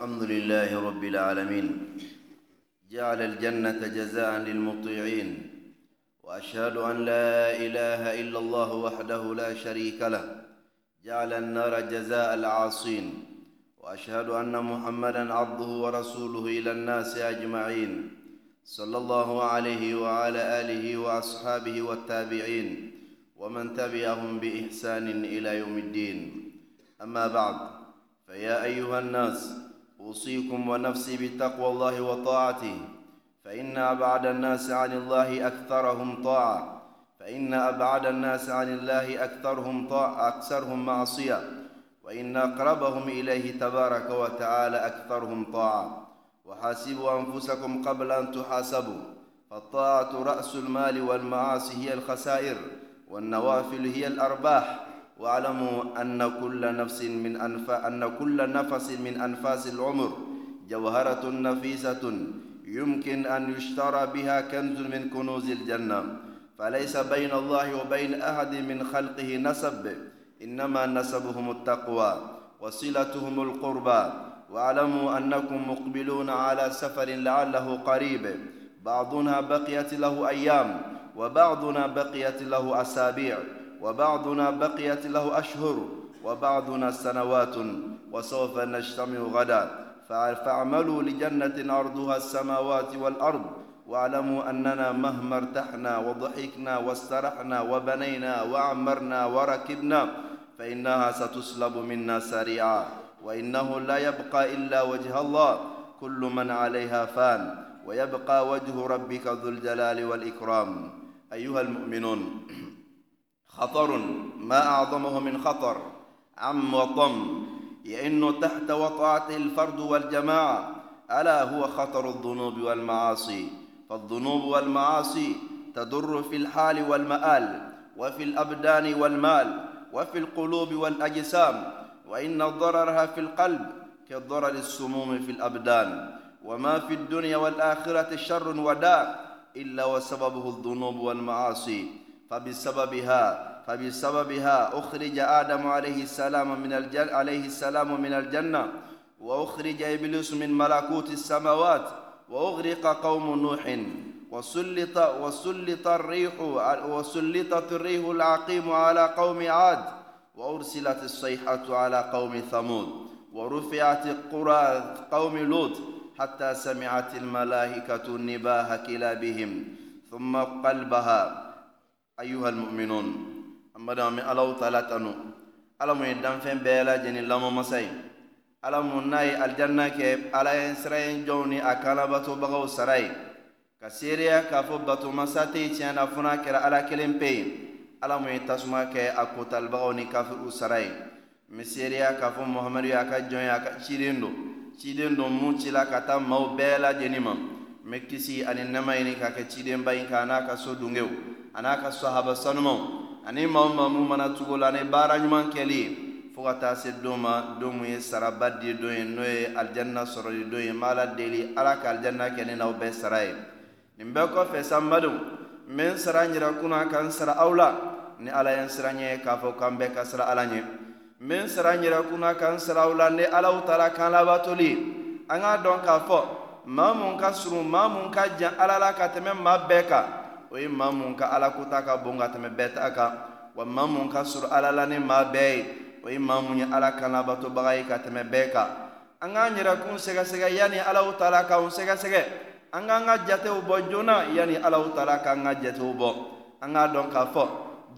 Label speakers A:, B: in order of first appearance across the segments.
A: الحمد لله رب العالمين. جعل الجنة جزاء للمطيعين. وأشهد أن لا إله إلا الله وحده لا شريك له. جعل النار جزاء العاصين. وأشهد أن محمدا عبده ورسوله إلى الناس أجمعين. صلى الله عليه وعلى آله وأصحابه والتابعين. ومن تبعهم بإحسان إلى يوم الدين. أما بعد فيا أيها الناس أوصيكم ونفسي بتقوى الله وطاعته فإن أبعد الناس عن الله أكثرهم طاعة فإن أبعد الناس عن الله أكثرهم طاعة أكثرهم معصية وإن أقربهم إليه تبارك وتعالى أكثرهم طاعة. وحاسبوا أنفسكم قبل أن تحاسبوا فالطاعة رأس المال والمعاصي هي الخسائر والنوافل هي الأرباح. واعلموا أن كل نفس من أنف أن كل نفس من أنفاس العمر جوهرة نفيسة يمكن أن يشترى بها كنز من كنوز الجنة. فليس بين الله وبين أحد من خلقه نسب إنما نسبهم التقوى وصلتهم القربى. واعلموا أنكم مقبلون على سفر لعله قريب. بعضنا بقيت له أيام وبعضنا بقيت له أسابيع. وبعضنا بقيت له أشهر وبعضنا سنوات وسوف نجتمع غدا. فاعملوا لجنة أرضها السماوات والأرض. واعلموا أننا مهما ارتحنا وضحكنا واسترحنا وبنينا وعمرنا وركبنا فإنها ستسلب منا سريعا. وإنه لا يبقى إلا وجه الله. كل من عليها فان. ويبقى وجه ربك ذو الجلال والإكرام. أيها المؤمنون خطر ما أعظمه من خطر عم وطم يئن تحت وطاعته الفرد والجماعة ألا هو خطر الذنوب والمعاصي؟ فالذنوب والمعاصي تضر في الحال والمآل وفي الأبدان والمال وفي القلوب والأجسام وإن ضررها في القلب كضرر السموم في الأبدان. وما في الدنيا والآخرة شر وداء إلا وسببه الذنوب والمعاصي. فبسببها فبسببها أخرج آدم عليه السلام من الجنة عليه السلام من الجنة وأخرج إبليس من ملكوت السماوات وأغرق قوم نوح وسلط وسلط الريح وسلطت الريح العقيم على قوم عاد وأرسلت الصيحة على قوم ثمود ورفعت قرى قوم لوط حتى سمعت الملائكة نباه كلابهم ثم قلبها أيها المؤمنون. أما دام الله تعالى تنو ألم يدام فين بيلا جني لما مساي ألم ناي الجنة كيف على إسرائيل جوني أكانا باتو بغو سراي كسيريا كافو باتو مساتي تيانا فنا كرا على كلم بي ألم يتسمى كي أكو تلبغوني كافو سراي مسيريا كافو محمد يا كجون يا كشيريندو شيريندو موچلا كتا مو بيلا جني مم مكسي أن نمايني كاكا شيرين باين كانا كسو دونغيو ana ka sahaba sanumaw. Ani maa o maa mana cogo la ni baara ɲuman kɛli. Fo ka taa se don ma don mun ye saraba di don ye n'o ye alijanna sɔrɔli don ye ma ala deli ala ka alijanna kɛ ni n'aw bɛɛ sara ye. Nin bɛɛ kɔfɛ sa n badenw n bɛ n sara n yɛrɛ kunna ka n sara aw la. Ni ala ye n sira ɲɛ k'a fɔ k'an bɛɛ ka sira ala ɲɛ. N bɛ n sara n yɛrɛ kunna ka n sara aw la ni alaw taara kan labatoli. An k'a dɔn k'a fɔ maa mun ka surun maa mun ka jan ala la ka tɛmɛ maa bɛɛ kan o ye maa mun ka ala kota ka bon ka. Tɛmɛ bɛɛ ta kan wa maa mun ka sɔrɔ ala la ni maa bɛɛ ye o ye maa mun ye ala kan labatobaga ye ka tɛmɛ bɛɛ kan an k'an yɛrɛkun sɛgɛsɛgɛ yanni alaw taala k'anw sɛgɛsɛgɛ an k'an ka jatew bɔ joona yanni alaw taala k'an ka jatew bɔ an k'a dɔn k'a fɔ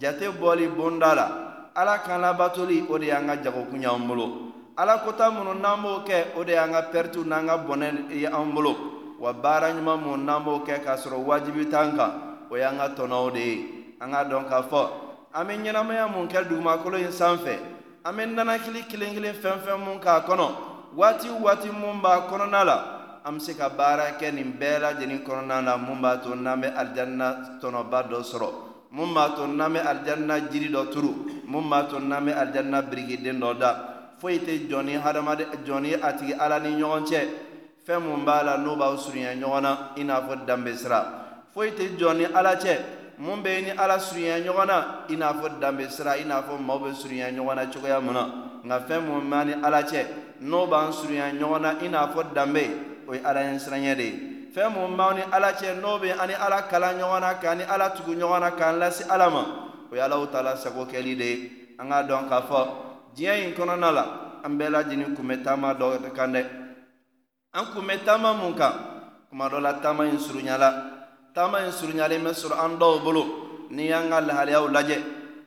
A: jate bɔli bonda la ala kan o de y'an ka jagokun y'an bolo ala kota minnu n'an b'o kɛ o de y'an ka pɛritiw n'an ka bɔnɛ ye an bolo wa baara ɲuman minnu n'an b'o kɛ k'a sɔrɔ wajibi t'an kan o y'an ka tɔnɔw de ye an k'a dɔn k'a fɔ an bɛ ɲɛnamaya mun kɛ dugumakolo in sanfɛ an bɛ nanakili kelen kelen fɛn fɛn mun k'a kɔnɔ waati waati mun b'a kɔnɔna la. An bɛ se ka baara kɛ nin bɛɛ lajɛlen kɔnɔna la. Mun b'a to n'an bɛ alijanna tɔnɔba dɔ sɔrɔ. Mun b'a to n'an bɛ alijanna jiri dɔ turu. Mun b'a to n'an bɛ alijanna birikiden dɔ da. Foyi tɛ jɔn ni hadamaden jɔn ni a tigi ala ni ɲɔgɔn cɛ. Fɛn mun b'a la n'o b'aw surunya ɲɔgɔn na i n'a fɔ danbe sira foyi tɛ jɔ ni ala cɛ. Mun bɛ ni ala surunya ɲɔgɔn na i n'a fɔ danbe sira i n'a fɔ maaw bɛ surunya ɲɔgɔn na cogoya mun na. Nka fɛn mun b'an ni ala cɛ n'o b'an surunya ɲɔgɔn na i n'a fɔ danbe o ye ala ɲɛ siranɲɛ de ye. Fɛn mun b'an ni ala cɛ n'o bɛ an ni ala kalan ɲɔgɔn na k'an ni ala tugu ɲɔgɔn na k'an lase ala ma o ye alaw taala sago kɛli de ye. An k'a dɔn k'a fɔ diɲɛ in kɔnɔna la an bɛɛ lajɛlen kun bɛ taama dɔ kan dɛ. An kun bɛ taama mun kan kuma dɔ la taama in surunyala taama in surunyalen bɛ sɔrɔ an dɔw bolo n'i y'an ka lahaliyaw lajɛ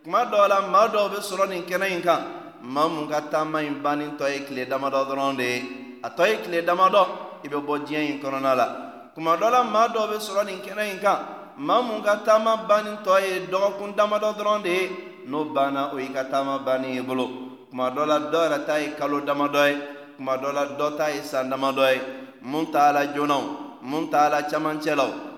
A: kuma dɔw la maa dɔw bɛ sɔrɔ nin kɛnɛ in kan maa mun ka taama in bannen tɔ ye tile damadɔ dɔrɔn de. Ye a tɔ ye tile damadɔ i bɛ bɔ diɲɛ in kɔnɔna la kuma dɔ la maa dɔw bɛ sɔrɔ nin kɛnɛ in kan maa mun ka taama bannen tɔ ye dɔgɔkun damadɔ dɔrɔn de. Ye n'o banna o y'i ka taama bannen ye bolo kuma dɔ la dɔ yɛrɛ ta ye kalo damadɔ ye kuma dɔ la dɔ ta ye san damadɔ ye mun t'a la joona mun t'a la camancɛ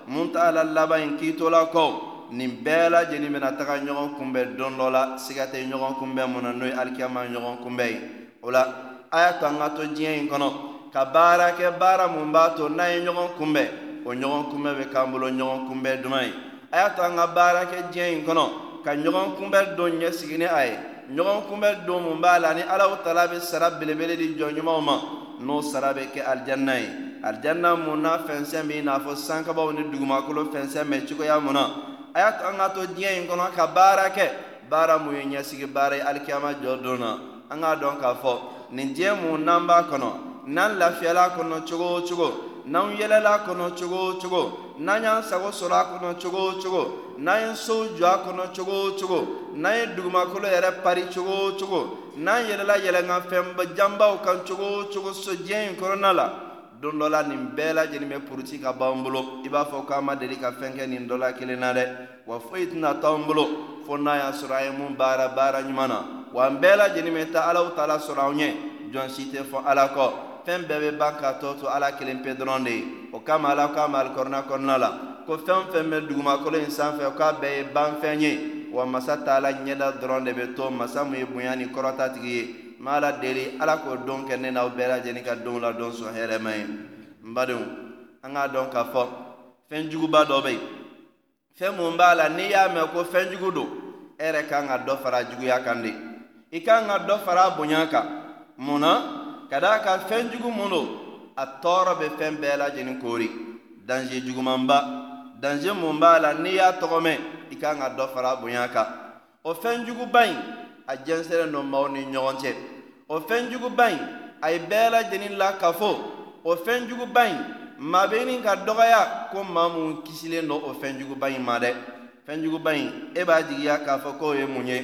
A: mun t'a la laban in k'i to la kɔ nin bɛɛ lajɛlen bɛna taga ɲɔgɔn kunbɛn don dɔ la siga tɛ ɲɔgɔn kunbɛn mun na n'o ye alikiyama ɲɔgɔn kunbɛn ye o la a y'a to an ka to diɲɛ in kɔnɔ ka baara kɛ baara mun b'a to n'an ye ɲɔgɔn kunbɛn o ɲɔgɔn kunbɛn bɛ k'an bolo ɲɔgɔn kunbɛn duman ye a y'a to an ka baara kɛ diɲɛ in kɔnɔ ka ɲɔgɔn kunbɛn don ɲɛsigi ni a ye ɲɔgɔn kunbɛn don mun b'a la ni ala tala bɛ sara belebele di jɔn ɲumanw ma n'o sara bɛ kɛ alijanna ye aljanna mun na fɛnsɛn bɛ i n'a fɔ sankabaw ni dugumakolo fɛnsɛn bɛ cogoya mun na. A y'a to an k'a to diɲɛ in kɔnɔ ka baara kɛ. Baara mun ye ɲɛsigi baara ye alikiyama jɔ don na. An k'a dɔn k'a fɔ nin diɲɛ mun n'an b'a kɔnɔ n'an lafiyala kɔnɔ cogo o cogo n'an yɛlɛla kɔnɔ cogo o cogo n'an y'an sago sɔrɔ a kɔnɔ cogo o cogo n'an ye sow jɔ a kɔnɔ cogo o cogo n'an ye dugumakolo yɛrɛ pari cogo o cogo n'an yɛlɛla yɛlɛnkanfɛn janbaw kan cogo o cogo so diɲɛ in kɔnɔna la don dɔ la nin bɛɛ lajɛlen bɛ puruti ka b'an bolo. I b'a fɔ k'an ma deli ka fɛn kɛ nin dɔ la kelen na dɛ. Wa foyi tɛna t'anw bolo fo n'a y'a sɔrɔ an ye mun baara baara ɲuman na. Wa an bɛɛ lajɛlen bɛ taa alaw taala sɔrɔ anw ɲɛ. Jɔn si tɛ fɔ ala kɔ. Fɛn bɛɛ bɛ ban k'a tɔ to ala kelen pe dɔrɔn de ye. O kama ala k'a ma alikɔrɔna kɔnɔna la. Ko fɛn fɛn bɛ dugumakolo in sanfɛ k'a bɛɛ ye banfɛn ye. Wa masa taala ɲɛda dɔrɔn de bɛ to. Masa mun ye bonya ni kɔrɔta tigi ye ma ala deli ala k'o don kɛ ne n'aw bɛɛ lajɛlen ka don la don sɔn hɛrɛma ye. N badenw an k'a dɔn k'a fɔ fɛn juguba dɔ bɛ yen. Fɛn mun b'a la n'i y'a mɛn ko fɛn jugu don e yɛrɛ kan ka dɔ fara juguya kan de. I kan ka dɔ fara bonya kan. Mun na? Ka d'a kan fɛn jugu mun don a tɔɔrɔ bɛ fɛn bɛɛ lajɛlen koori. Danger jugumanba. Danger mun b'a la n'i y'a tɔgɔ mɛn i kan ka dɔ fara bonya kan. O fɛn juguba in a jɛnsɛnlen don maaw ni ɲɔgɔn cɛ o fɛn in a ye bɛɛ lajɛlen la ka fɔ o fɛn in maa bɛ ɲini ka dɔgɔya ko maa mun kisilen don o fɛn in ma dɛ. Fɛn juguba in e b'a jigiya k'a fɔ k'o ye mun ye.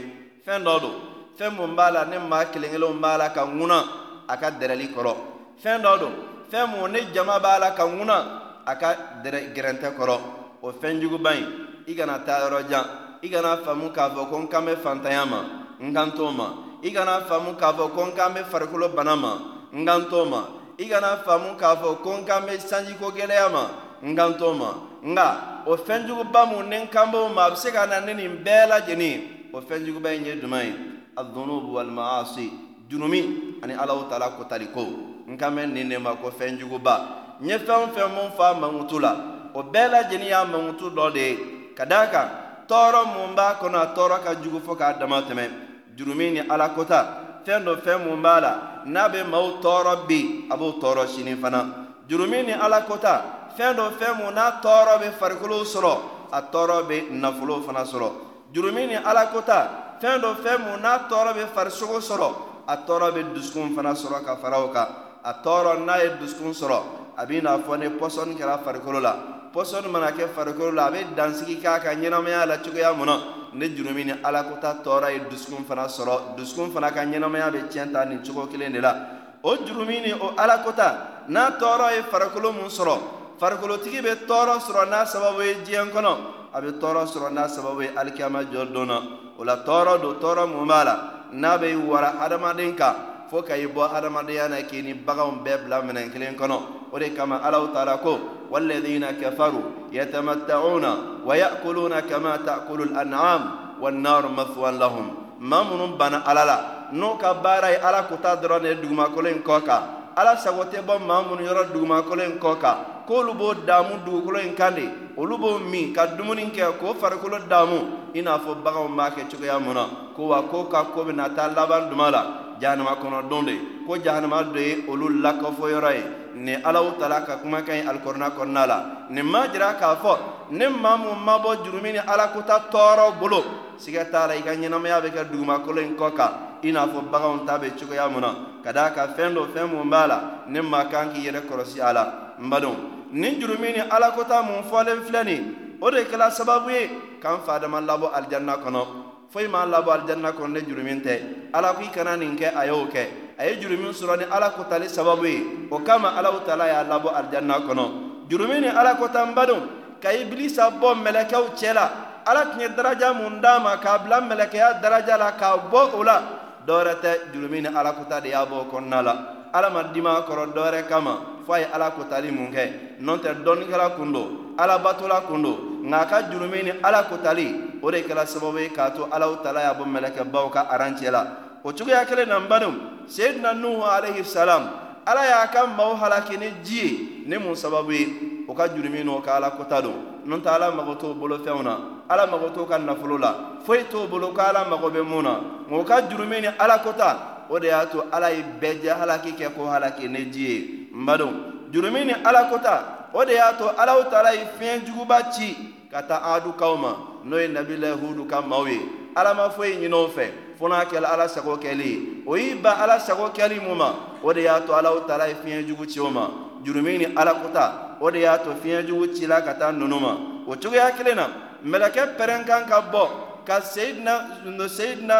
A: Fɛn dɔ don fɛn mun b'a la ne maa kelen kelenw b'a la ka ŋuna a ka dɛrɛli kɔrɔ. Fɛn dɔ don fɛn mun ne jama b'a la ka ŋuna a ka gɛrɛntɛ kɔrɔ. O fɛn in i kana taa yɔrɔ jan i kana faamu k'a fɔ ko n kan bɛ fantanya ma n kan t'o ma i kana faamu k'a fɔ ko n kan bɛ farikolo bana ma n kan t'o ma i kana faamu k'a fɔ ko n kan bɛ sanjiko gɛlɛya ma n kan t'o ma nka o fɛnjuguba mun ni n kan b'o ma a bɛ se ka na ni nin bɛɛ lajɛlen o fɛnjuguba in ye jumɛn ye adunubu walimaasi junumi ani alahu taala kotali ko n kan bɛ nin de ma ko fɛnjuguba n ye fɛn o fɛn mun fɔ a mankutu la. O bɛɛ lajɛlen y'a mankutu dɔ de ye ka d'a kan tɔɔrɔ mun b'a kɔnɔ a tɔɔrɔ ka jugu fo k'a dama tɛmɛ jurumi ni ala kota. Fɛn dɔ fɛn mun b'a la n'a bɛ maaw tɔɔrɔ bi a b'o tɔɔrɔ sini fana. Jurumi ni ala kota fɛn dɔ fɛn mun n'a tɔɔrɔ bɛ farikolo sɔrɔ a tɔɔrɔ bɛ nafolo fana sɔrɔ. Jurumi ni ala kota fɛn dɔ fɛn mun n'a tɔɔrɔ bɛ farisogo sɔrɔ a tɔɔrɔ bɛ dusukun fana sɔrɔ ka fara o kan. A tɔɔrɔ n'a ye dusukun sɔrɔ a bɛ n'a fɔ ni pɔsɔni kɛra farikolo la. Pɔsɔni mana kɛ farikolo la a bɛ dansigi k'a ka ɲɛnamaya la cogoya mun na ne jurumi ni alakota tɔɔrɔ ye dusukun fana sɔrɔ dusukun fana ka ɲɛnamaya bɛ tiɲɛ ta nin cogo kelen de la o jurumi ni o alakota n'a tɔɔrɔ ye farikolo mun sɔrɔ farikolotigi bɛ tɔɔrɔ sɔrɔ n'a sababu ye diɲɛ kɔnɔ a bɛ tɔɔrɔ sɔrɔ n'a sababu ye alikiyama jɔ don na o la tɔɔrɔ don tɔɔrɔ mun b'a la n'a bɛ wara adamaden kan fo ka i bɔ adamadenya na k'i ni baganw bɛɛ bila minɛn kelen kɔnɔ o de kama alaw taala ko والذين كفروا يتمتعون ويأكلون كما تأكل الأنعام والنار مثوى لهم. ما من بنا على لا نوكا باري على كتادران الدوما كولين كوكا. على سغوتي بام ما من يرى الدوما كولين كوكا. كولو دامو دو كولين كالي ولو بو مي كادمونين كي كو فاركولو دامو. إنا فو بغاو ماكي تغيامونا كو وكوكا كو بنا تالابان دمالا jahanama kɔnɔ don de. Ko jahanama do ye olu lakɔfɔyɔrɔ ye. Ni alaw tala ka kumakan ye alikɔrɔna kɔnɔna la. Nin ma jira k'a fɔ ni maa mun ma bɔ jurumi ni alakota tɔɔrɔ bolo siga t'a la i ka ɲɛnamaya bɛ kɛ dugumakolo in kɔ kan. I n'a fɔ baganw ta bɛ cogoya mun na. Ka d'a kan fɛn dɔ fɛn mun b'a la ni maa kan k'i yɛrɛ kɔlɔsi a la. N badenw ni jurumi ni alakota mun fɔlen filɛ nin o de kɛla sababu ye k'an fa dama labɔ alijanna kɔnɔ foyi m'an labɔ alijanna kɔnɔ ne jurumin tɛ. Ala ko i kana nin kɛ a y'o kɛ. A ye jurumin sɔrɔ ni ala kotali sababu ye. O kama alaw taala y'a labɔ alijanna kɔnɔ. Jurumin ni ala kota n badenw ka ibilisa bɔ mɛlɛkɛw cɛ la. Ala tun ye daraja mun d'a ma k'a bila mɛlɛkɛya daraja la k'a bɔ o la. Dɔwɛrɛ tɛ jurumin ni ala kota de y'a bɔ kɔnɔna la. Ala ma dima kɔrɔ dɔwɛrɛ kama fo a ye ala kotali mun kɛ. Nɔ tɛ dɔnnikɛla kun don alabatola kun don nka a ka jurumi ni ala kotali o de kɛra sababu ye k'a to alaw tala y'a bɔ mɛlɛkɛbaw ka arancɛ la. O cogoya kelen na n badenw seyidina nuhu alayhi salam ala y'a ka maaw halaki ni ji ye ni mun sababu ye? O ka jurumi n'o ka ala kota don. N'o tɛ ala mago t'o bolo fɛnw na. Ala mago t'o ka nafolo la. Foyi t'o bolo ko ala mago bɛ mun na. O ka jurumi ni ala kota o de y'a to ala ye bɛɛ jɛ halaki kɛ ko halaki ni ji ye. N badenw jurumi ni ala kota o de y'a to alaw taala ye fiɲɛ juguba ci ka taa adukaw ma n'o ye nabila hudu ka maw ye ala ma foyi ɲini o fɛ fo n'a kɛla ala sago kɛli ye o y'i ban ala sago kɛli mun ma o de y'a to alaw taala ye fiɲɛ jugu ci o ma jurumi ni ala kota o de y'a to fiɲɛ jugu cila ka taa nunu ma o cogoya kelen na mɛlɛkɛ pɛrɛn kan ka bɔ ka seyidina seyidina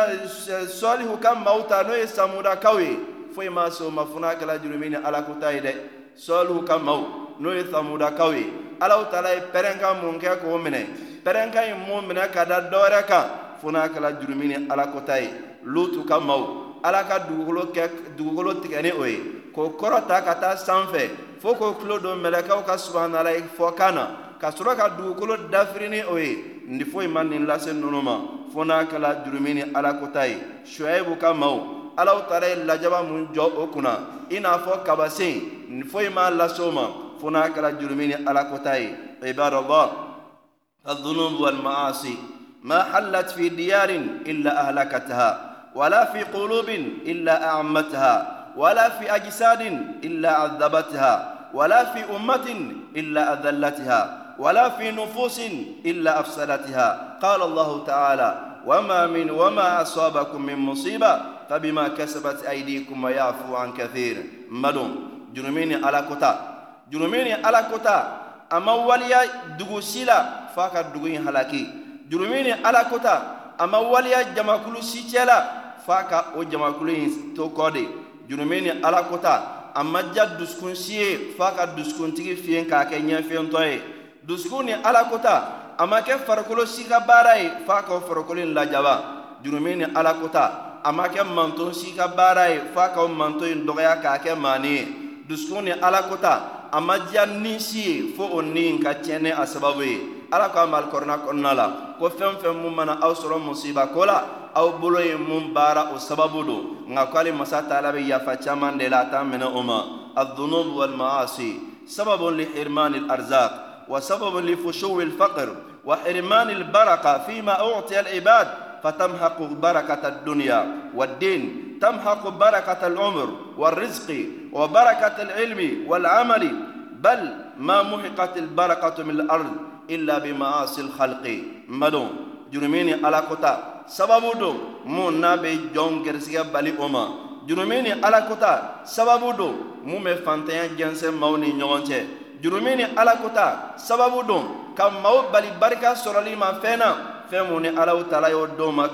A: sɔlihu ka maw ta n'o ye samudakaw ye foyi ma se o ma fo n'a kɛla jurumi ni ala kota ye dɛ sɔlihu ka maw n'o ye samudakaw ye alaw taala ye pɛrɛnkan mun kɛ k'o minɛ. Pɛrɛnkan in mun minɛ ka da dɔwɛrɛ kan fo n'a kɛla jurumi ni ala kota ye. Lutu ka maaw ala ka dugukolo kɛ dugukolo tigɛ ni o ye. K'o kɔrɔ ta ka taa sanfɛ fo k'o tulo don mɛlɛkɛw ka subahanala ye fɔ kan na. Ka sɔrɔ ka dugukolo dafiri ni o ye. Nin foyi ma nin lase ninnu ma fo n'a kɛla jurumi ni ala kota ye. Shuaibu ka maaw alaw taara ye lajaba mun jɔ o kunna. I n'a fɔ kabasen nin foyi ma lase o ma فناك الجرمين على كتاي عباد الله الذنوب والمعاصي. ما حلت في ديار إلا أهلكتها ولا في قلوب إلا أعمتها ولا في أجساد إلا عذبتها ولا في أمة إلا أذلتها ولا في نفوس إلا أفسدتها. قال الله تعالى وما من وما أصابكم من مصيبة فبما كسبت أيديكم ويعفو عن كثير. مدون جرمين على كتاب jurumi ni ala kota a ma waliya dugu si la f'a ka dugu in halaki. Jurumi ni ala kota a ma waliya jamakulu si cɛ la f'a ka o jamakulu in to kɔ de jurumi ni ala kota a ma ja dusukun si ye f'a ka dusukuntigi fiyen k'a kɛ ɲɛfɛntɔ ye dusukun ni ala kota a ma kɛ farikolo si ka baara ye f'a ka o farikolo in lajaba. Jurumi ni ala kota a ma kɛ manton si ka baara ye f'a ka o manton in dɔgɔya k'a kɛ maani ye dusukun ni ala kota a ma diya ni si ye fo o ni ka tiɲɛ a sababu ala ko a ma alikɔrɔna kɔnɔna la ko fɛn fɛn mun mana aw sɔrɔ musiba ko la aw bolo ye mun o sababu don nka ko ale masa taala bɛ de la a t'an minɛ o ma الذنوب والمعاصي سبب لحرمان الأرزاق وسبب لفشو الفقر وحرمان البركة فيما أعطي العباد فتمحق بركة الدنيا والدين تمحق بركة العمر والرزق وبركة العلم والعمل بل ما محقت البركة من الأرض إلا بمعاصي الخلق. مدون جرميني على كتا سبب دو مو نبي جون جرسيا بالي أما جرميني على كتا سبب دو مو مفانتين جنس موني نيونتي. جرميني على كتا سبب دو كم مو بالي بركة سرالي ما فينا. فهموني mun ni alaw tala y'o d'o ma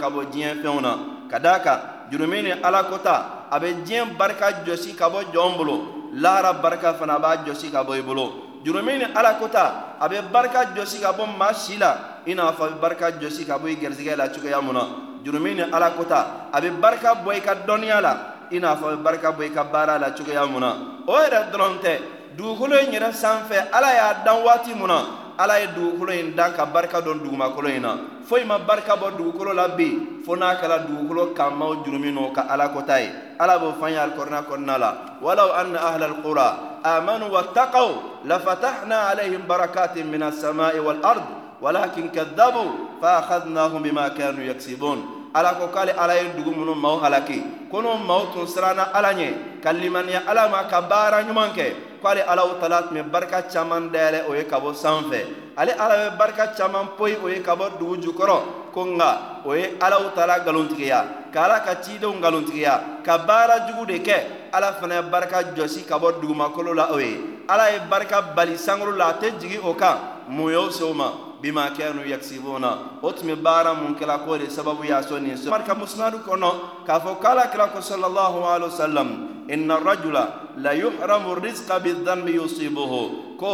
A: jurumi ni ala kota a bɛ diɲɛ barika jɔsi ka bɔ jɔn bolo. Lahara barika fana a b'a jɔsi ka bɔ i bolo. Jurumi ni ala kota a bɛ barika jɔsi ka bɔ maa si la i n'a fɔ a bɛ barika jɔsi ka bɔ i garisɛgɛ la cogoya mun na jurumi ni ala kota a bɛ barika bɔ i ka dɔnniya la. I n'a fɔ a bɛ barika bɔ i ka baara la cogoya mun na o yɛrɛ dɔrɔn tɛ dugukolo in yɛrɛ sanfɛ ala y'a dan waati mun na ala ye dugukolo in dan ka barika dɔn dugumakolo in na foyi ma barika bɔ dugukolo la bi fo n'a kɛra dugukolo kanmaw jurumi n'o ka ala kota ye ala b'o fɔ an ye alikɔrɔna kɔnɔna la walaw anna ahla alqura amanu wattaqaw lafatahna alayhim barakatin min alsamai walard ولكن كذبوا فأخذناهم بما كانوا يكسبون ala ko k'ale ala ye dugu minnu maaw halaki. Ko n'o maaw tun siranna ala ɲɛ ka limaniya ala ma ka baara ɲuman kɛ. K'ale alaw tala tun bɛ barika caman dayɛlɛ o ye ka bɔ sanfɛ. Ale ala bɛ barika caman poyi o ye ka bɔ dugu jukɔrɔ. Ko nka o ye alaw tala nkalontigiya. Ka ala ka cidenw nkalontigiya. Ka baara jugu de kɛ. Ala fana ye barika jɔsi ka bɔ dugumakolo la o ye. Ala ye barika bali sankolo la a tɛ jigi o kan. Mun y'o se o ma بما كانوا يكسبون. أتم بارا من كلا كوري سبب يا سوني مركا مسناد كنا كافو كلا كلا صلى الله عليه وسلم. إن الرجل لا يحرم الرزق بالذنب يصيبه. كو